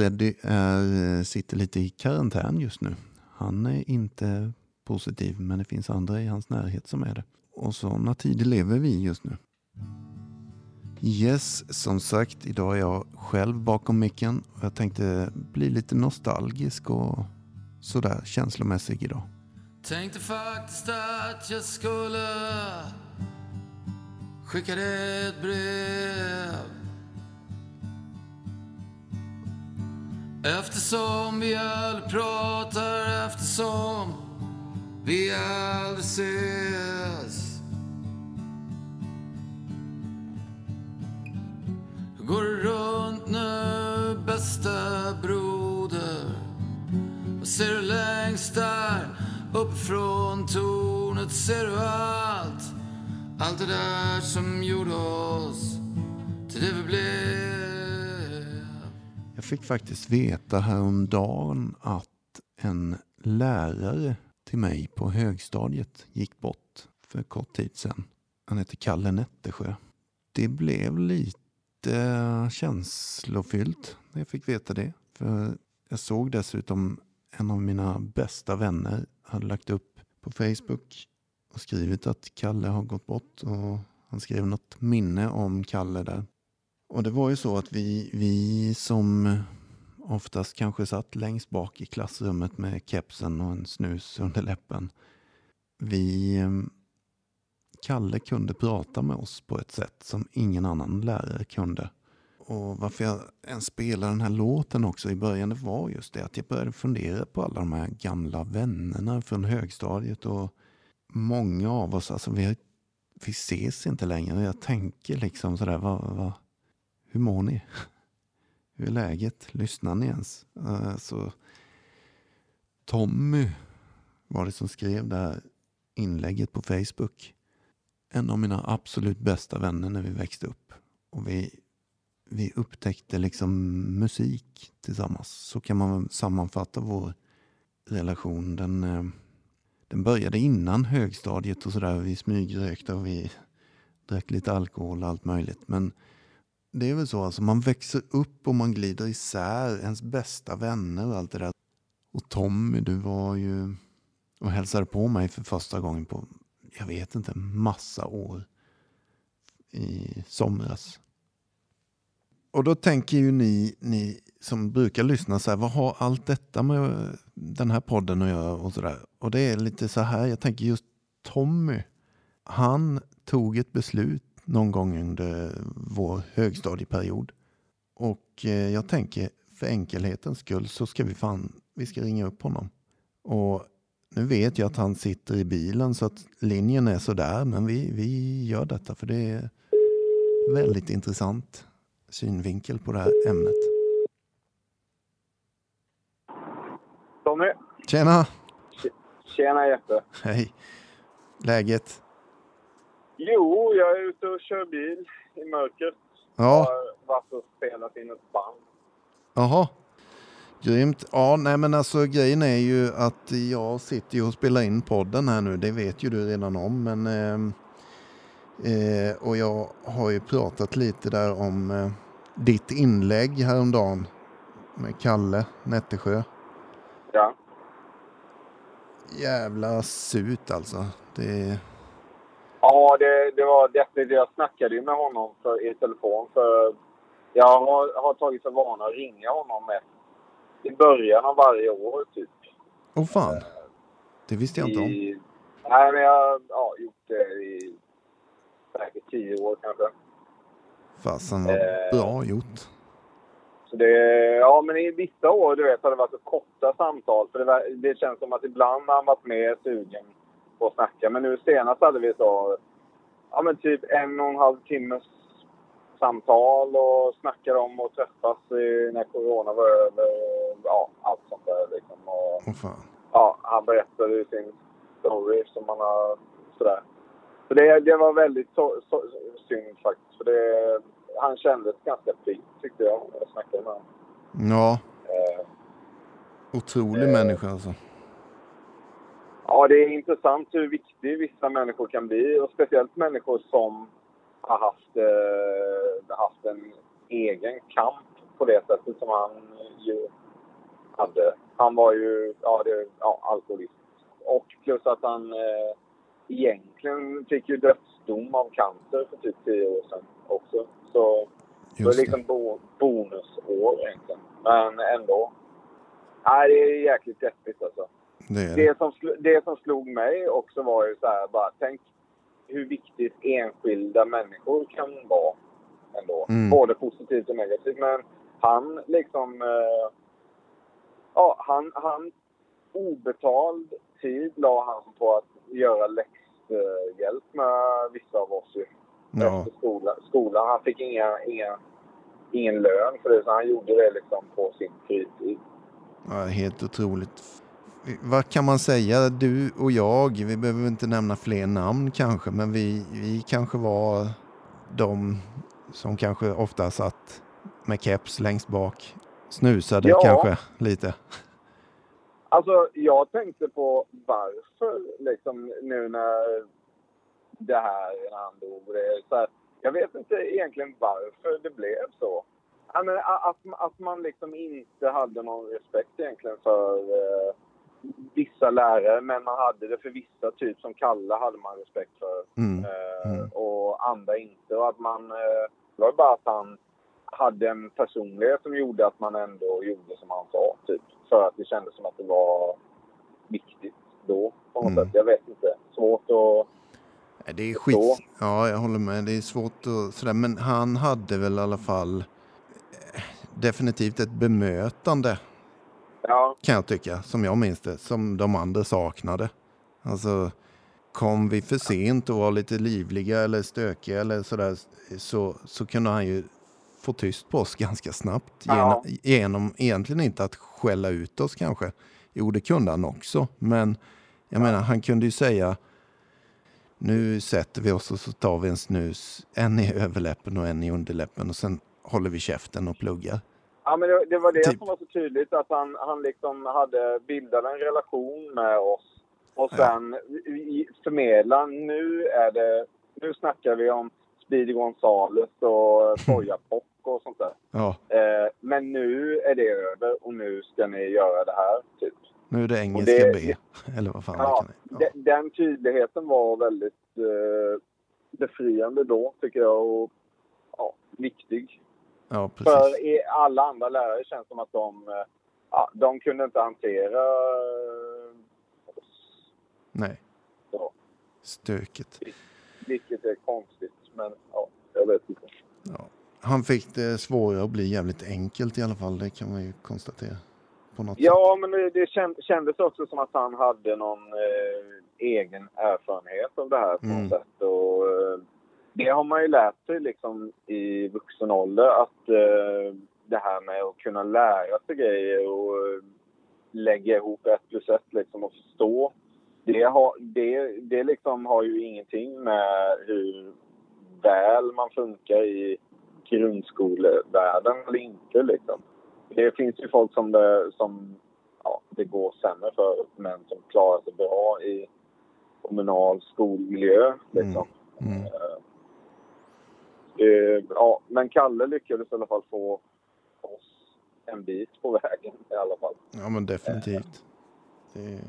Freddy är, sitter lite i karantän just nu. Han är inte positiv, men det finns andra i hans närhet som är det. Och sådana tider lever vi just nu. Yes, som sagt, idag är jag själv bakom micken och jag tänkte bli lite nostalgisk och sådär känslomässig idag. Tänkte faktiskt att jag skulle skicka dig ett brev Eftersom vi aldrig pratar, eftersom vi aldrig ses Hur går det runt nu, bästa broder? Vad ser du längst där uppifrån tornet? Ser du allt? Allt det där som gjorde oss till det vi blev fick faktiskt veta häromdagen att en lärare till mig på högstadiet gick bort för kort tid sedan. Han heter Kalle Nättersjö. Det blev lite känslofyllt när jag fick veta det. För jag såg dessutom en av mina bästa vänner hade lagt upp på Facebook och skrivit att Kalle har gått bort. Och han skrev något minne om Kalle där. Och det var ju så att vi, vi som oftast kanske satt längst bak i klassrummet med kepsen och en snus under läppen. Vi, ehm, Kalle kunde prata med oss på ett sätt som ingen annan lärare kunde. Och varför jag ens spelade den här låten också i början, det var just det att jag började fundera på alla de här gamla vännerna från högstadiet och många av oss, alltså vi, vi ses inte längre. Och jag tänker liksom sådär, vad, vad, hur mår ni? Hur är läget? Lyssnar ni ens? Alltså, Tommy var det som skrev det här inlägget på Facebook. En av mina absolut bästa vänner när vi växte upp. Och vi, vi upptäckte liksom musik tillsammans. Så kan man sammanfatta vår relation. Den, eh, den började innan högstadiet och sådär. Vi smygrökte och vi drack lite alkohol och allt möjligt. Men det är väl så, alltså man växer upp och man glider isär ens bästa vänner och allt det där. Och Tommy, du var ju och hälsade på mig för första gången på, jag vet inte, massa år i somras. Och då tänker ju ni, ni som brukar lyssna så här, vad har allt detta med den här podden att göra och sådär. Och det är lite så här, jag tänker just Tommy, han tog ett beslut någon gång under vår högstadieperiod. Och eh, jag tänker för enkelhetens skull så ska vi fan, vi ska ringa upp honom. Och nu vet jag att han sitter i bilen så att linjen är sådär, men vi, vi gör detta för det är väldigt intressant synvinkel på det här ämnet. Tommy. Tjena! Tjena Jeppe. Hej! Läget? Jo, jag är ute och kör bil i mörkret. Ja. Har varit och spelat in ett band. Jaha. Grymt. Ja, nej men alltså grejen är ju att jag sitter ju och spelar in podden här nu. Det vet ju du redan om. Men, eh, eh, och jag har ju pratat lite där om eh, ditt inlägg häromdagen med Kalle Nättersjö. Ja. Jävla surt alltså. Det... Ja, det, det var definitivt. Jag snackade ju med honom för, i telefon. för Jag har, har tagit för vana att ringa honom med, i början av varje år, typ. Åh oh, fan. Det visste jag inte om. I, nej, men jag har ja, gjort det i säkert tio år kanske. Fasen vad eh, bra gjort. Så det, ja, men i vissa år du vet, har det varit så korta samtal. För det, det känns som att ibland har han varit mer sugen på att snacka. Men nu senast hade vi så, ja men typ en och en halv timmes samtal och snackade om att träffas i, när corona var över. Och, ja, allt sånt där liksom. Och, oh, fan. Ja, han berättade ju sin story som han har sådär. Så det, det var väldigt så, så, synd faktiskt. För det, han kändes ganska pigg tyckte jag när jag snackade med honom. Ja. Eh, Otrolig eh, människa alltså. Ja, det är intressant hur viktig vissa människor kan bli och speciellt människor som har haft, eh, haft en egen kamp på det sättet som han ju hade. Han var ju ja, det, ja, alkoholist. Och plus att han eh, egentligen fick ju dödsdom av cancer för typ tio år sedan också. Så det var Just liksom bo, bonusår egentligen. Men ändå. Nej, det är jäkligt deppigt alltså. Det det. Det som, det som slog mig också var ju så här bara, tänk hur viktigt enskilda människor kan vara ändå. Mm. Både positivt och negativt. Men han liksom... Eh, ja, han, han obetald tid la han på att göra läxhjälp med vissa av oss ju. Ja, Efter skolan. skolan. Han fick inga, inga, ingen lön för det, så han gjorde det liksom på sin fritid. ja, helt otroligt. Vad kan man säga? Du och jag, vi behöver inte nämna fler namn kanske, men vi, vi kanske var de som kanske ofta satt med keps längst bak. Snusade Ja. kanske lite. Alltså, jag tänkte på varför liksom nu när det här, när han dog. Så här, jag vet inte egentligen varför det blev så. Men att, att man liksom inte hade någon respekt egentligen för eh, vissa lärare, men man hade det för vissa, typ som Kalle hade man respekt för. Mm. Eh, Mm. Och andra inte. Och att man, eh, det var bara att han hade en personlighet som gjorde att man ändå gjorde som han sa. Typ. För att det kändes som att det var viktigt då. På något Mm. sätt. Jag vet inte. Svårt att... Det är skit. Ja, jag håller med. Det är svårt och sådär. Men han hade väl i alla fall eh, definitivt ett bemötande Ja, kan jag tycka, som jag minns det, som de andra saknade. Alltså, kom vi för sent och var lite livliga eller stökiga eller sådär, så, så kunde han ju få tyst på oss ganska snabbt. Ja. Genom, genom egentligen inte att skälla ut oss kanske. Jo, det kunde han också, men jag menar, han kunde ju säga nu sätter vi oss och så tar vi en snus, en i överläppen och en i underläppen och sen håller vi käften och pluggar. Ja men det, det var det Typ. som var så tydligt. Att han, han liksom hade bildat en relation med oss. Och Ja. sen i- förmedla. Nu är det... Nu snackar vi om Speedy Gonzales och Soja Pock och sånt där. Ja, Eh, men nu är det över och nu ska ni göra det här. Typ. nu är det engelska det- B, eller vad fan Ja, det kan vara. de- Den tydligheten var väldigt eh, befriande då, tycker jag. Och ja, viktig. Ja, precis. För i alla andra lärare känns som att de, eh, ja, de kunde inte hantera. Nej, Så, stökigt. vilket är konstigt. Men ja, jag vet inte. Ja. Han fick det svårare att bli jävligt enkelt i alla fall, det kan man ju konstatera. På något sätt. Ja, men det, det känd- kändes också som att han hade någon eh, egen erfarenhet av det här på Mm. något sätt. Och, eh, det har man ju lärt sig liksom i vuxen ålder att eh, det här med att kunna lära sig grejer och eh, lägga ihop ett plus ett liksom och förstå. Det har, det, det liksom har ju ingenting med hur väl man funkar i grundskolevärlden eller inte liksom. Det finns ju folk som det, som, ja, det går sämre för, men som klarar sig bra i kommunal skolmiljö. Liksom. Mm. Eh, eh, ja, men Kalle lyckades i alla fall få oss en bit på vägen i alla fall. Ja, men definitivt. Det...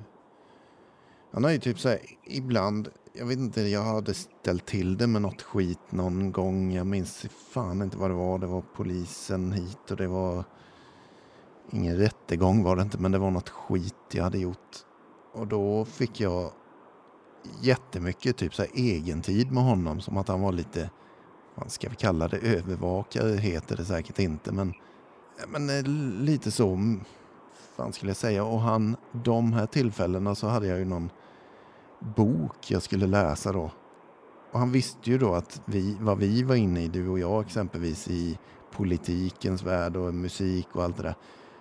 Han har ju typ så här, ibland, jag vet inte, jag hade ställt till det med något skit någon gång. Jag minns fan inte vad det var. Det var polisen hit och det var ingen rättegång var det inte, men det var något skit jag hade gjort. Och då fick jag jättemycket typ så här egentid med honom, som att han var lite, vad ska vi kalla det, övervakare heter det säkert inte, men, men eh, lite så, mm, fan skulle jag säga. Och han, de här tillfällena så hade jag ju någon bok jag skulle läsa då. Och han visste ju då att vi, vad vi var inne i, du och jag exempelvis, i politikens värld och musik och allt det där.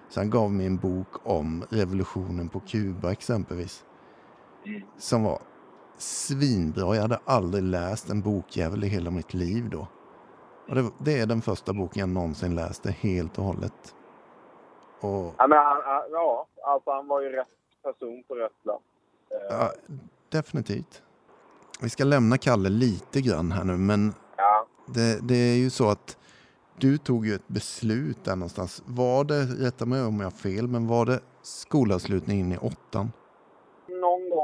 Så han gav mig en bok om revolutionen på Kuba exempelvis. Som var svinbra. Jag hade aldrig läst en bokjävel i hela mitt liv då. Och det, det är den första boken jag någonsin läste helt och hållet. Och Ja, men han, ja, alltså han var ju rätt person på rätt plats. Eh, ja, definitivt. Vi ska lämna Kalle lite grann här nu, men ja. det, det är ju så att du tog ju ett beslut där någonstans. Var det, rätta mig om jag har fel, men var det skolavslutningen i åttan?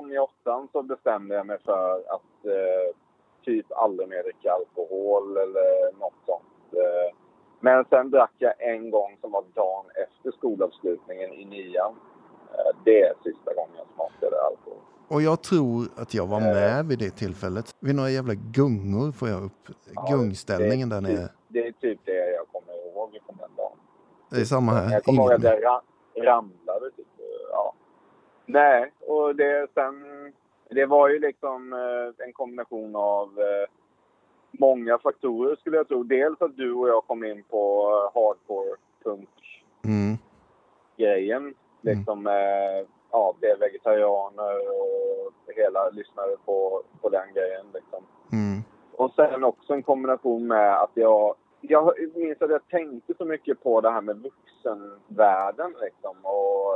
Gång i åttan så bestämde jag mig för att eh, typ aldrig mer dricka alkohol eller något sånt. Eh, men sen drack jag en gång som var dagen efter skolavslutningen i nian. Eh, det är sista gången jag smakade alkohol. Och jag tror att jag var med vid det tillfället. Vid några jävla gungor får jag upp Ja, gungställningen det, där nere. Det är typ det jag kommer ihåg från den dagen. Det är samma här. Jag kommer ihåg att jag ra ramlade typ. Nej, och det sen... Det var ju liksom eh, en kombination av eh, många faktorer skulle jag tro. Dels att du och jag kom in på eh, hardcore punk-grejen. Mm, Liksom, eh, ja, blev vegetarianer och hela lyssnade på, på den grejen liksom. mm, Och sen också en kombination med att jag... Jag minns att jag tänkte så mycket på det här med vuxenvärlden liksom. Och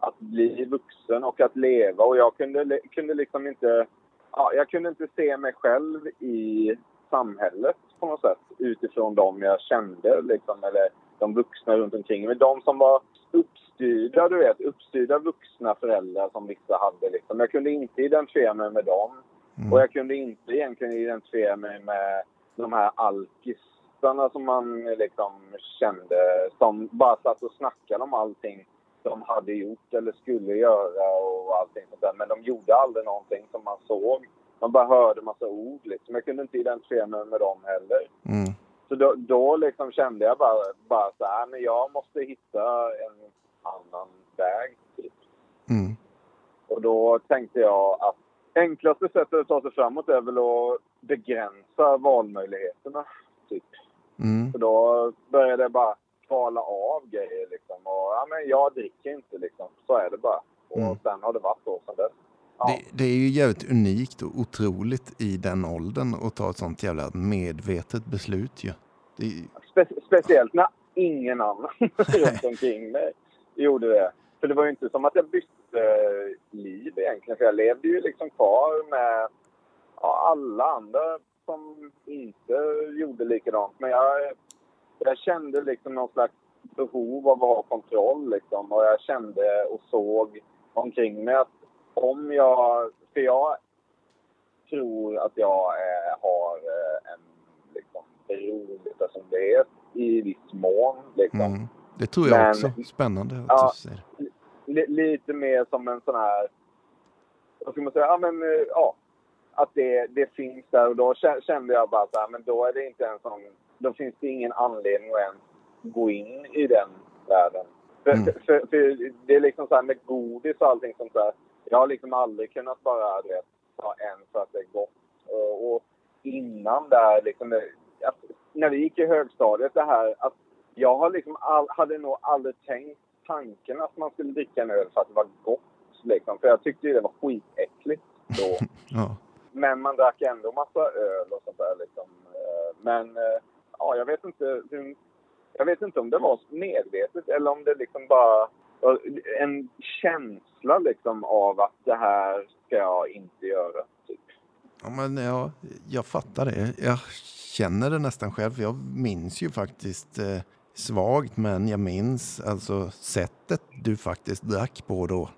att bli vuxen och att leva. Och jag kunde, kunde liksom inte... Ja, jag kunde inte se mig själv i samhället på något sätt utifrån dem jag kände liksom. Eller de vuxna runt omkring mig. De som var uppstyrda, du vet. Uppstyrda vuxna föräldrar som vissa hade liksom. Jag kunde inte identifiera mig med dem. mm. Och jag kunde inte egentligen identifiera mig med de här alkisarna som man liksom kände som bara satt och snackade om allting de hade gjort eller skulle göra och allting sånt där. Men de gjorde aldrig någonting som man såg. Man bara hörde massa ord liksom. Jag kunde inte identifiera mig med dem heller. Mm, Så då, då liksom kände jag bara, bara så här, men jag måste hitta en annan väg. Typ. mm, Och då tänkte jag att enklaste sättet att ta sig framåt är väl att begränsa valmöjligheterna. Typ. mm. Så då började jag bara kvala av grejer liksom. Och ja, men jag dricker inte liksom. Så är det bara. Och Mm. sen har det varit så sen dess. Ja. Det, det är ju jävligt unikt och otroligt i den åldern att ta ett sånt jävla medvetet beslut ju. Det, Spe- speciellt när ingen annan runt omkring mig gjorde det. För det var ju inte som att jag bytte eh, liv egentligen. För jag levde ju liksom kvar med ja, alla andra som inte gjorde likadant. Men jag, jag kände liksom någon slags behov av att ha kontroll liksom. Och jag kände och såg omkring mig att om jag... För jag tror att jag eh, har eh, en liksom, beroendepersonlighet i viss mån. Liksom. mm. det tror jag Men- också. Spännande att Ja. du säger. Li- lite mer som en sån här... Vad ska man säga? Ja, men, eh, ja, att det, det finns där. Och då kä- kände jag bara så här, men då är det inte en sån... Då finns det ingen anledning att ens gå in i den världen. För, Mm. för, för, det är liksom så här med godis och allting sånt där. Jag har liksom aldrig kunnat bara du vet, ta en för att det är gott. Och, och innan där, liksom, att, när vi gick i högstadiet, det här att jag har liksom all, hade nog aldrig tänkt tanken att man skulle dricka en öl för att det var gott. Liksom. För jag tyckte ju det var skitäckligt då. Ja. Men man drack ändå massa öl och sånt där liksom. Eh, Men eh, ja, jag vet inte hur, Jag vet inte om det var medvetet eller om det liksom bara en känsla liksom av att det här ska jag inte göra. Typ. Ja, men ja, jag fattar det. Jag känner det nästan själv. för Jag minns ju faktiskt eh, svagt, men jag minns alltså sättet du faktiskt drack på då.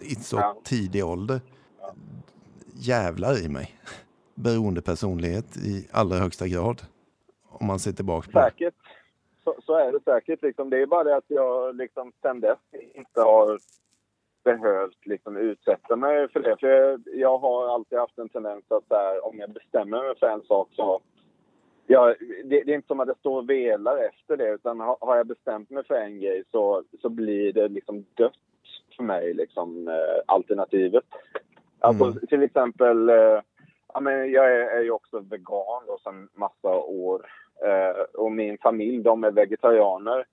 I så Ja. tidig ålder. Ja. Jävlar i mig. Beroende personlighet i allra högsta grad. Om man ser tillbaka på. Säkert. Så, så är det säkert. Liksom. Det är bara det att jag liksom sen dess inte har behövt liksom utsätta mig för det. För jag, jag har alltid haft en tendens att här, om jag bestämmer mig för en sak så... Jag, det, det är inte som att jag står och velar efter det utan har, har jag bestämt mig för en grej så, så blir det liksom dött för mig, liksom, eh, alternativet. Alltså Mm. till exempel... Eh, ja, men jag är, är ju också vegan då sedan massa år. Eh, och min familj, de är vegetarianer.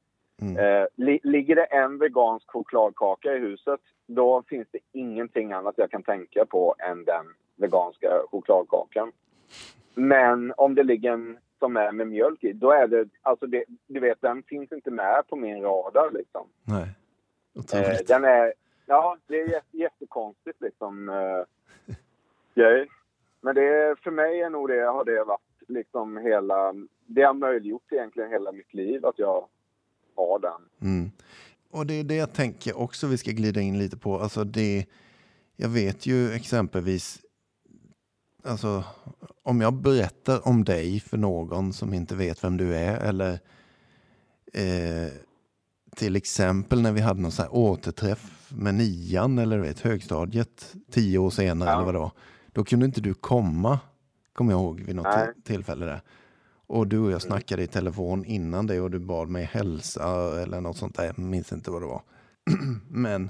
Mm. Eh, li, ligger det en vegansk chokladkaka i huset, då finns det ingenting annat jag kan tänka på än den veganska chokladkakan. Men om det ligger en som är med mjölk i, då är det, alltså det, du vet, den finns inte med på min radar liksom. Nej, Eh, otroligt. den är, ja, det är jätte, jättekonstigt liksom. Eh. Men det, är- för mig är nog det, har det varit liksom hela... Det har möjliggjort egentligen hela mitt liv att jag har den. Mm. Och det är det jag tänker också vi ska glida in lite på. Alltså det, jag vet ju exempelvis, alltså om jag berättar om dig för någon som inte vet vem du är eller eh, till exempel när vi hade någon så här återträff med nian eller vet, högstadiet tio år senare Ja. eller vad var. Då kunde inte du komma, kommer jag ihåg vid något Nej. till- tillfälle där. Och du och jag snackade i telefon innan det och du bad mig hälsa eller något sånt där. Jag minns inte vad det var. Men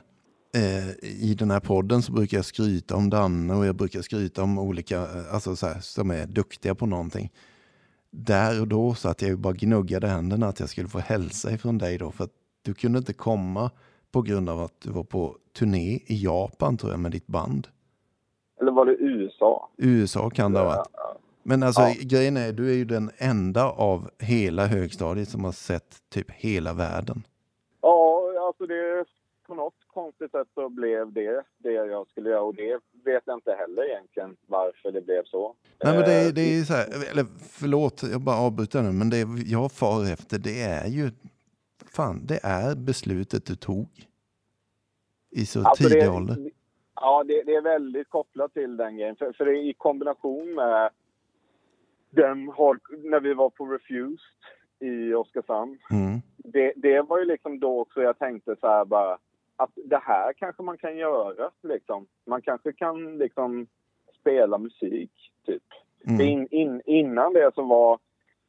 eh, i den här podden så brukar jag skryta om Danne och jag brukar skryta om olika, eh, alltså så här, som är duktiga på någonting. Där och då så att jag bara gnuggade händerna att jag skulle få hälsa ifrån dig då. För att du kunde inte komma på grund av att du var på turné i Japan tror jag med ditt band. Eller var det USA? USA kan det ha varit. Men alltså Ja. grejen är, du är ju den enda av hela högstadiet som har sett typ hela världen. Ja, alltså det... På något konstigt sätt så blev det det jag skulle göra och det vet jag inte heller egentligen varför det blev så. Nej men det, är- Eh, det är så här, eller förlåt, jag bara avbryter nu, men det jag far efter det är ju, fan det är beslutet du tog. I så Alltså tidig ålder. Ja, det, det är väldigt kopplat till den grejen. För, för i kombination med den har, när vi var på Refused i Oskarshamn. Mm. Det, det var ju liksom då också jag tänkte så här bara att det här kanske man kan göra liksom. Man kanske kan liksom spela musik typ. Mm. In, in, innan det så var,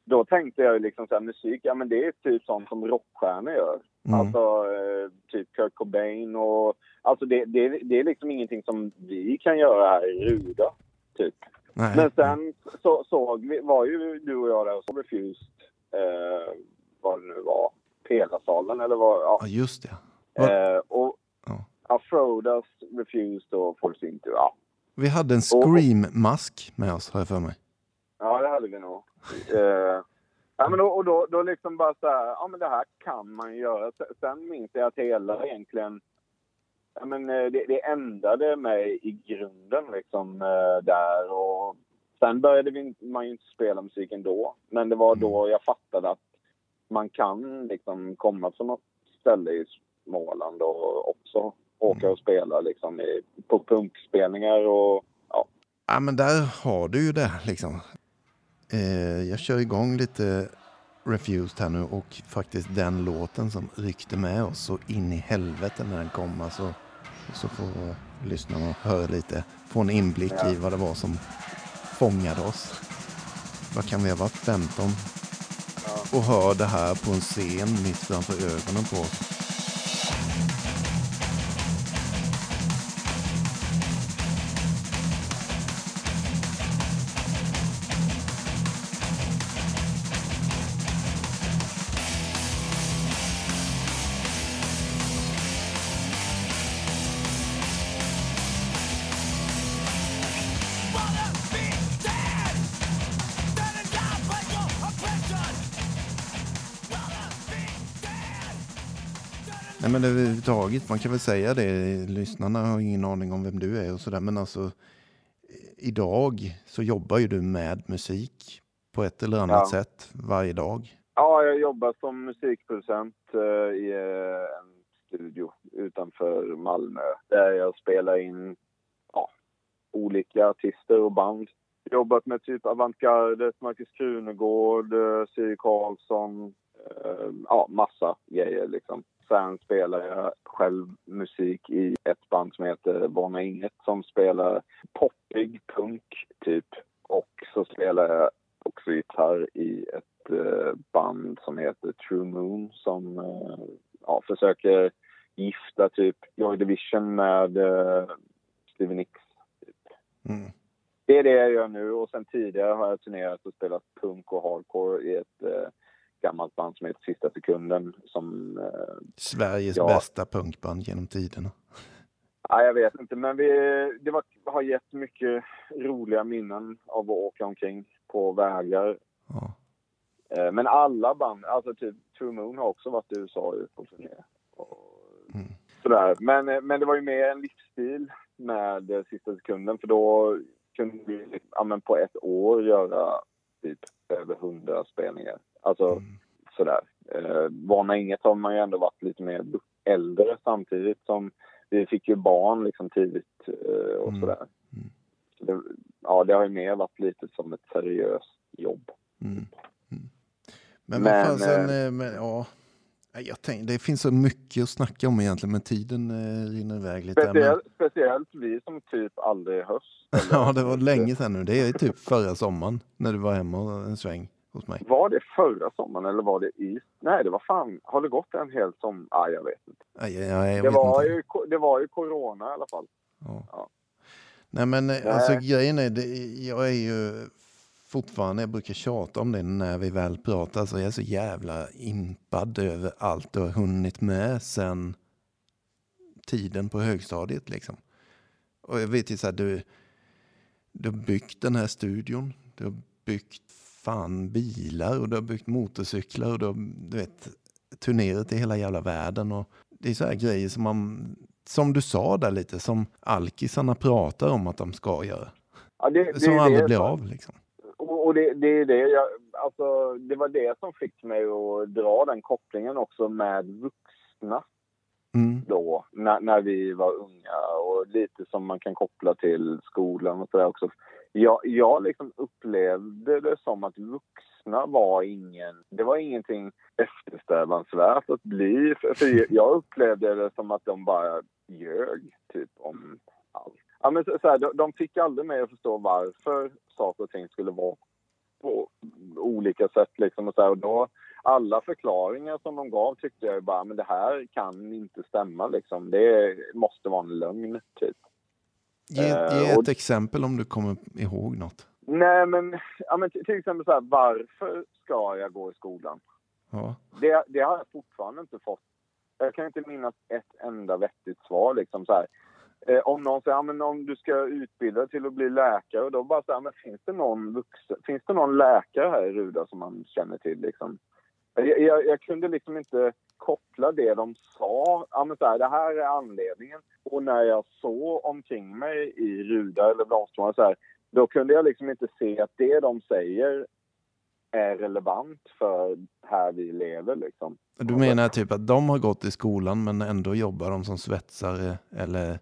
då tänkte jag ju liksom så här musik, ja men det är typ sånt som rockstjärnor gör. Mm. Alltså eh, typ Kurt Cobain och alltså det, det, det är liksom ingenting som vi kan göra här i Ruda. Typ. Nej. Men sen så, såg vi, var ju du och jag där och så Refused, eh, vad det nu var, Pelasalen eller vad, ja. Ja just det. Eh, och Ja. ja. Frodas Refused och Force Into, ja. Vi hade en Scream-mask med oss har jag för mig. Ja, det hade vi nog. eh, ja, men då, och då, då liksom bara så här, ja men det här kan man ju göra. Sen- minns jag att hela egentligen, ja men eh, det, det ändrade mig i grunden liksom eh, där och sen började vi, man ju inte spela musik ändå. Men det var då jag fattade att man kan liksom komma från något ställe i Småland och också åka och spela liksom i, på punkspelningar och ja. Ja men där har du ju det liksom. Eh, jag kör igång lite Refused här nu och faktiskt den låten som ryckte med oss så in i helvete när den kom. Alltså, så får lyssnarna höra lite, få en inblick i vad det var som fångade oss. Vad kan vi ha varit? 15? Och hör det här på en scen mitt framför ögonen på oss. Nej men överhuvudtaget, man kan väl säga det, lyssnarna har ingen aning om vem du är och sådär, men alltså eh, idag så jobbar ju du med musik på ett eller annat Ja. sätt varje dag. Ja, jag jobbar som musikproducent eh, i eh, en studio utanför Malmö där jag spelar in ja, olika artister och band. Jobbat med typ Avantgarde, Marcus Krunegård, eh, Siri Karlsson, eh, ja massa grejer liksom. Sen spelar jag själv musik i ett band som heter Vana Inget som spelar poppig punk typ. Och så spelar jag också gitarr i ett eh, band som heter True Moon som eh, ja, försöker gifta typ Joy Division med eh, Stevie Nicks. Mm. Det är det jag gör nu och sen tidigare har jag turnerat och spelat punk och hardcore i ett eh, gammalt band som heter Sista Sekunden som eh, Sveriges Ja. bästa punkband genom tiderna. Ja, jag vet inte, men vi, det var, har gett mycket roliga minnen av att åka omkring på vägar. Ja. Eh, Men alla band, alltså typ True Moon har också varit i USA på turné. Mm. Sådär. Men, eh, men det var ju mer en livsstil med Sista Sekunden för då kunde vi ja, men på ett år göra typ över hundra spelningar. Alltså Mm. sådär. Eh, Varna inget har man ju ändå varit lite mer äldre samtidigt som vi fick ju barn liksom tidigt eh, och Mm. sådär. Mm. Så det, ja, det har ju mer varit lite som ett seriöst jobb. Mm. Mm. Men, Men, vad fasen, eh, men, ja. Jag tänk, det finns så mycket att snacka om egentligen, men tiden eh, rinner iväg lite. här, Men, Speciellt, speciellt vi som typ aldrig hörs. ja, det var länge sedan nu. Det är typ förra sommaren när du var hemma en sväng hos mig. Var det förra sommaren eller var det i... Nej, det var fan... Har det gått en hel sommar? Ah, jag vet inte. Nej, jag, jag Det vet var, inte. ju, det var ju corona i alla fall. Ja. Ja. Nej men eh, alltså Nej. grejen är, det, jag är ju fortfarande, jag brukar tjata om det när vi väl pratar, så jag är så jävla impad över allt du har hunnit med sen tiden på högstadiet liksom. Och jag vet ju så här, du, du har byggt den här studion, du har byggt fan bilar och du har byggt motorcyklar och du har, du vet, turnerat i hela jävla världen och det är så här grejer som man, som du sa där lite, som alkisarna pratar om att de ska göra. Ja, det, det, Som är aldrig det, blir av liksom. Och, och det, det är det jag... Alltså, det var det som fick mig att dra den kopplingen också med vuxna Mm. då, när, när vi var unga och lite som man kan koppla till skolan och sådär också. Jag, jag liksom upplevde det som att vuxna var ingen, det var ingenting eftersträvansvärt att bli. För, för jag upplevde det som att de bara ljög typ om allt. Ja, men så, så här, de, de fick aldrig mig att förstå varför saker och ting skulle vara på olika sätt liksom och så här, och då alla förklaringar som de gav tyckte jag bara, men det här kan inte stämma liksom. Det måste vara en lögn, typ. Ge, Eh, ge och- ett exempel om du kommer ihåg något. Nej, men, ja, men till exempel så här, varför ska jag gå i skolan? Ja. Det, det har jag fortfarande inte fått. Jag kan inte minnas ett enda vettigt svar liksom så här. Eh, om någon säger, ja, men om du ska utbilda dig till att bli läkare, då bara så här, men finns det någon vuxen, finns det någon läkare här i Ruda som man känner till liksom? Jag, jag, jag kunde liksom inte koppla det de sa. Ja, men så här, det här är anledningen. Och när jag såg omkring mig i Ruda eller Blomstermåla så här, då kunde jag liksom inte se att det de säger är relevant för här vi lever liksom. Du menar typ att de har gått i skolan men ändå jobbar de som svetsare eller?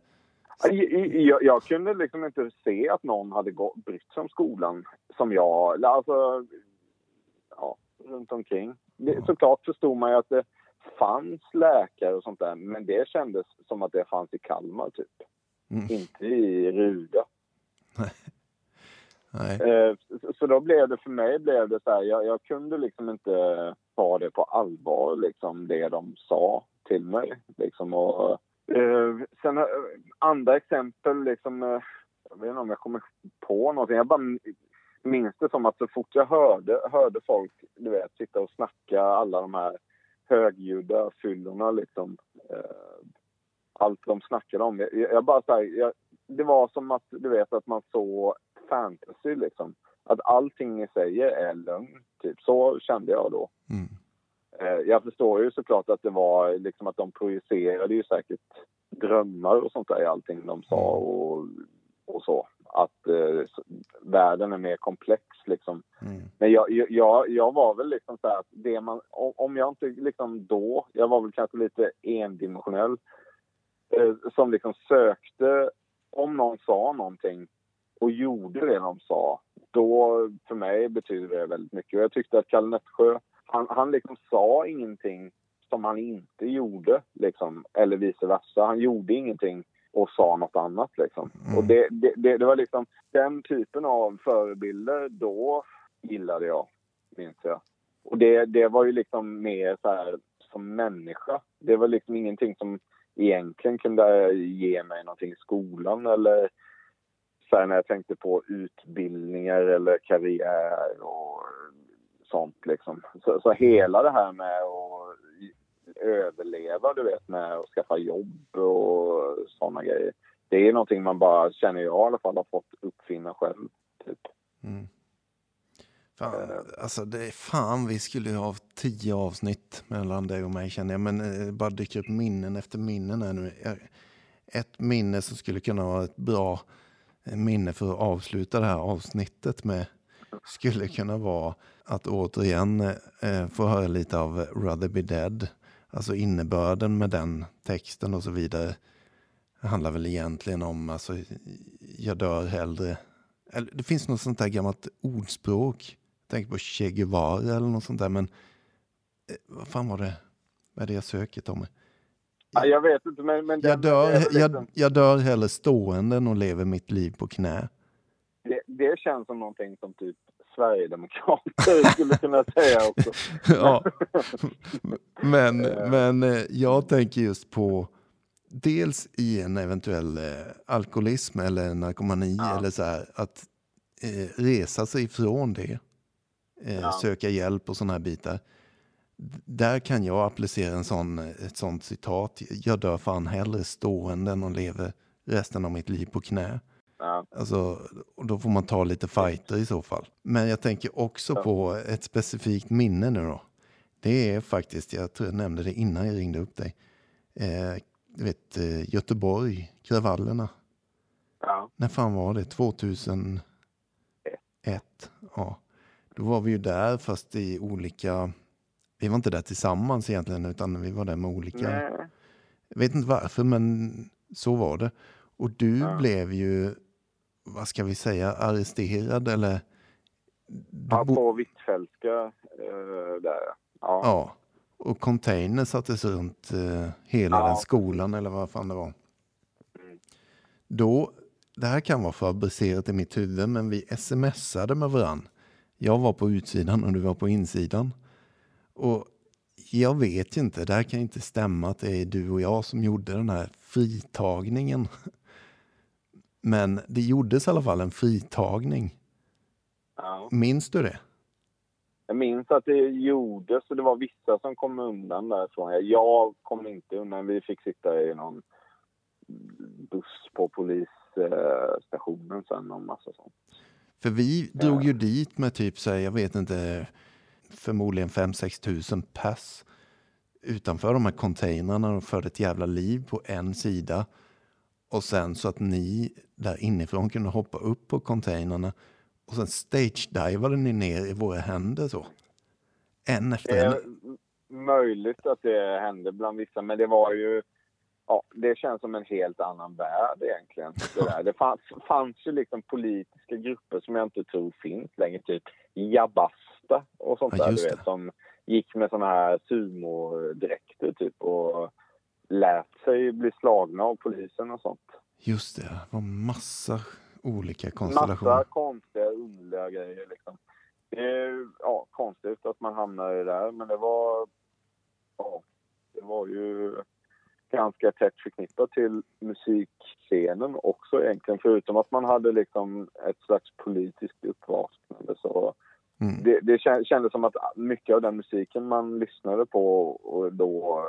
Jag, jag, jag kunde liksom inte se att någon hade gå- brytt sig om skolan som jag. Alltså, ja, runt omkring. Det, såklart förstod man ju att det fanns läkare och sånt där, men det kändes som att det fanns i Kalmar typ. Mm. Inte i Ruda. Nej. Eh, så- då blev det för mig blev det så här, jag, jag kunde liksom inte ta det på allvar, liksom det de sa till mig. Liksom, och, eh, sen eh, andra exempel, liksom, eh, jag vet inte om jag kommer på någonting. Jag bara minns det som att så fort jag hörde, hörde folk du vet, sitta och snacka alla de här högljudda fyllorna, liksom, eh, allt de snackade om. Jag, jag bara så här, jag, det var som att du vet att man såg fantasy liksom. Att allting ni säger är lögn. Typ. Så kände jag då. Mm. Eh, jag förstår ju såklart att det var liksom att de projicerade ju säkert drömmar och sånt där i allting de sa och, och så. Att eh, världen är mer komplex liksom. Mm. Men jag, jag- jag, var väl liksom så att det man, om jag inte liksom då, jag var väl kanske lite endimensionell, eh, som liksom sökte, om någon sa någonting och gjorde det de sa, då för mig betyder det väldigt mycket. Och jag tyckte att Kalle Nätsjö, han, han liksom sa ingenting som han inte gjorde, liksom, eller vice versa. Han gjorde ingenting och sa något annat. Liksom. Mm. Och det, det, det, det var liksom den typen av förebilder då gillade jag, minns jag. Och det, det var ju liksom mer så här som människa. Det var liksom ingenting som egentligen kunde ge mig någonting i skolan eller så här när jag tänkte på utbildningar eller karriär och sånt liksom. Så, så hela det här med att överleva, du vet, med att skaffa jobb och sådana grejer. Det är någonting man bara, känner jag i alla fall, har fått uppfinna själv. Typ. Mm. Fan, alltså det är fan, vi skulle ju ha tio avsnitt mellan dig och mig känner jag. Men eh, det bara dyker upp minnen efter minnen här nu. Ett minne som skulle kunna vara ett bra eh, minne för att avsluta det här avsnittet med. skulle kunna vara att återigen eh, få höra lite av Rather Be Dead. Alltså innebörden med den texten och så vidare. Handlar väl egentligen om, alltså, jag dör hellre. Eller, det finns något sånt där gammalt ordspråk. Jag tänker på Che Guevara eller något sånt där. Men eh, vad fan var det? Vad är det jag söker Tommy? Ja, jag vet inte, men... men Jag dör, jag, liksom- jag dör hellre stående än och lever mitt liv på knä. det, det känns som någonting som typ Sverigedemokrater skulle kunna säga också. ja. Men, men eh, jag tänker just på dels i en eventuell eh, alkoholism eller narkomani Ja. eller så här, att eh, resa sig ifrån det, eh, Ja. söka hjälp och sådana här bitar. Där kan jag applicera en sån, ett sånt citat. Jag dör fan hellre stående än att leva resten av mitt liv på knä. Ja, Alltså, och då får man ta lite fighter i så fall. Men jag tänker också Ja. på ett specifikt minne nu då. Det är faktiskt, jag tror jag nämnde det innan jag ringde upp dig. Eh, du vet, eh, Göteborg, kravallerna. ja, När fan var det? 2001? Ja. Då var vi ju där fast i olika... Vi var inte där tillsammans egentligen utan vi var där med olika... nej. Jag vet inte varför, men så var det. Och du Ja. blev ju, vad ska vi säga, arresterad eller? Ja, bo- på Hvitfeldtska eh, där. Ja. ja. Och container sattes runt eh, hela Ja. den skolan eller vad fan det var. Mm. Då, det här kan vara fabricerat i mitt huvud, men vi smsade med varann. Jag var på utsidan och du var på insidan. Och jag vet ju inte, det här kan inte stämma att det är du och jag som gjorde den här fritagningen. Men det gjordes i alla fall en fritagning. Ja. Minns du det? Jag minns att det gjordes och det var vissa som kom undan därifrån. Jag kom inte undan. Vi fick sitta i någon buss på polisstationen sen och massa sånt. För vi drog ju dit med typ, så här, jag vet inte, förmodligen 5-6 tusen pass utanför de här containrarna och förde ett jävla liv på en sida. Och sen så att ni där inifrån kunde hoppa upp på containrarna och sen stage-divade ni ner i våra händer så. En efter Det en. är m- möjligt att det hände bland vissa, men det var ju... Ja, det känns som en helt annan värld egentligen. Det, där. det fanns, fanns ju liksom politiska grupper som jag inte tror finns längre. Typ Jabasta och sånt Ja, där, du det. vet. Som gick med såna här sumodräkter typ och lät sig bli slagna av polisen och sånt. Just det, det var massa olika konstellationer. Massa konstiga, underliga grejer liksom. Det är ja, konstigt att man hamnar i det där, men det var... Ja, det var ju ganska tätt förknippat till musikscenen också egentligen. Förutom att man hade liksom ett slags politiskt uppvaknande så Mm. det, det kän- kändes som att mycket av den musiken man lyssnade på och då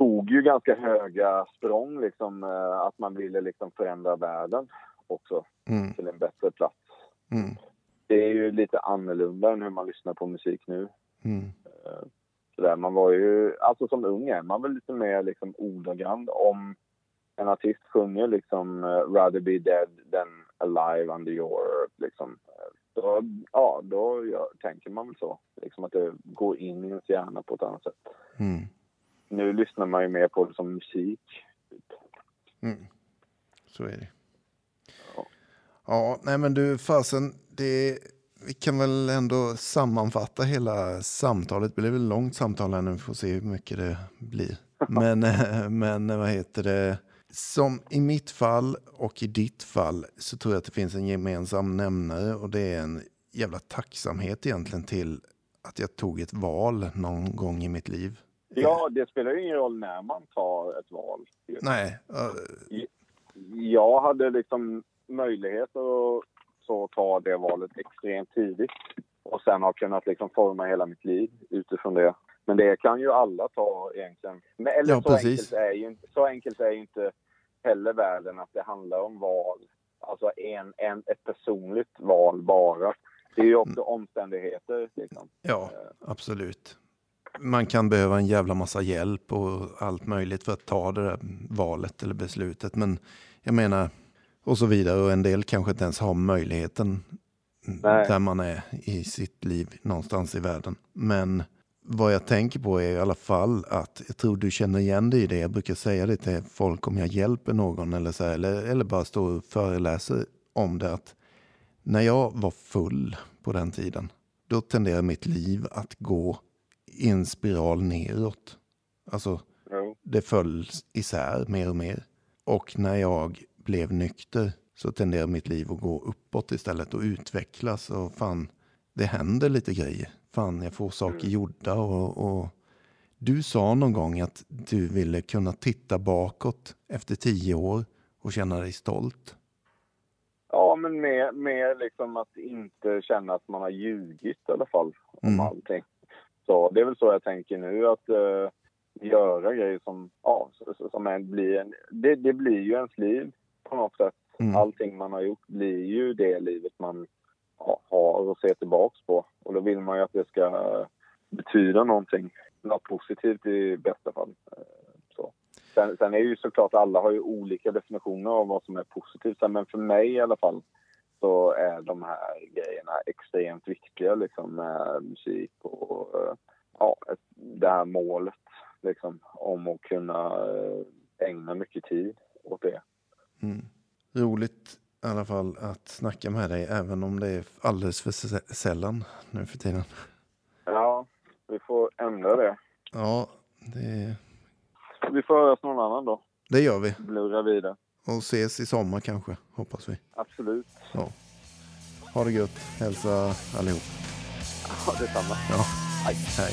tog ju ganska höga språng liksom eh, att man ville liksom förändra världen också Mm. till en bättre plats. Mm. Det är ju lite annorlunda än hur man lyssnar på musik nu. Mm. Så där, man var ju, alltså som ung är man väl lite mer liksom ordagrann om en artist sjunger liksom uh, rather be dead than alive under your earth liksom. Då, ja, då ja, tänker man väl så. Liksom att det går in i ens hjärna på ett annat sätt. Mm. Nu lyssnar man ju mer på det som musik. Mm. Så är det. Ja. Ja, nej men du fasen, det, vi kan väl ändå sammanfatta hela samtalet. Det blir väl långt samtal här nu, vi får se hur mycket det blir. Men, eh, men vad heter det? Som i mitt fall och i ditt fall så tror jag att det finns en gemensam nämnare och det är en jävla tacksamhet egentligen till att jag tog ett val någon gång i mitt liv. Ja, det spelar ju ingen roll när man tar ett val. Nej, eh, jag hade liksom möjlighet att så ta det valet extremt tidigt och sen har kunnat liksom forma hela mitt liv utifrån det. Men det kan ju alla ta egentligen. Men, eller Ja, så, enkelt är ju så enkelt är ju inte heller världen att det handlar om val. Alltså en, en, ett personligt val bara. Det är ju också omständigheter. Liksom. Ja, absolut. Man kan behöva en jävla massa hjälp och allt möjligt för att ta det där valet eller beslutet. Men jag menar, och så vidare. Och en del kanske inte ens har möjligheten Nej. där man är i sitt liv någonstans i världen. Men vad jag tänker på är i alla fall att jag tror du känner igen dig i det. Jag brukar säga det till folk om jag hjälper någon eller, så här, eller, eller bara står och föreläser om det. att När jag var full på den tiden, då tenderade mitt liv att gå i en spiral neråt. Alltså, det föll isär mer och mer. Och när jag blev nykter så tenderade mitt liv att gå uppåt istället och utvecklas. Och fan, det händer lite grejer. Fan, jag får saker gjorda. Och, och du sa någon gång att du ville kunna titta bakåt efter tio år och känna dig stolt. Ja, men mer, mer liksom att inte känna att man har ljugit i alla fall om Mm. allting. Så det är väl så jag tänker nu att eh, göra grejer som, ja, som är, blir en, det, det blir ju ens liv på något sätt. Mm. Allting man har gjort blir ju det livet man ja, har att se tillbaks på. Och då vill man ju att det ska eh, betyda någonting, något positivt i bästa fall. Eh, Så. Sen, sen är ju såklart alla har ju olika definitioner av vad som är positivt. Men för mig i alla fall så är de här grejerna extremt viktiga liksom med musik och eh, ja, det här målet liksom om att kunna eh, ägna mycket tid åt det. Mm. Roligt i alla fall att snacka med dig, även om det är alldeles för sä- sällan nu för tiden. Ja, vi får ändra det. Ja, det, Vi får höras någon annan då. det gör vi. Blurra vidare. Och ses i sommar kanske, hoppas vi. Absolut. Ja. Ha det gött. Hälsa allihop. Ja, detsamma. Ja. Hej. Hej.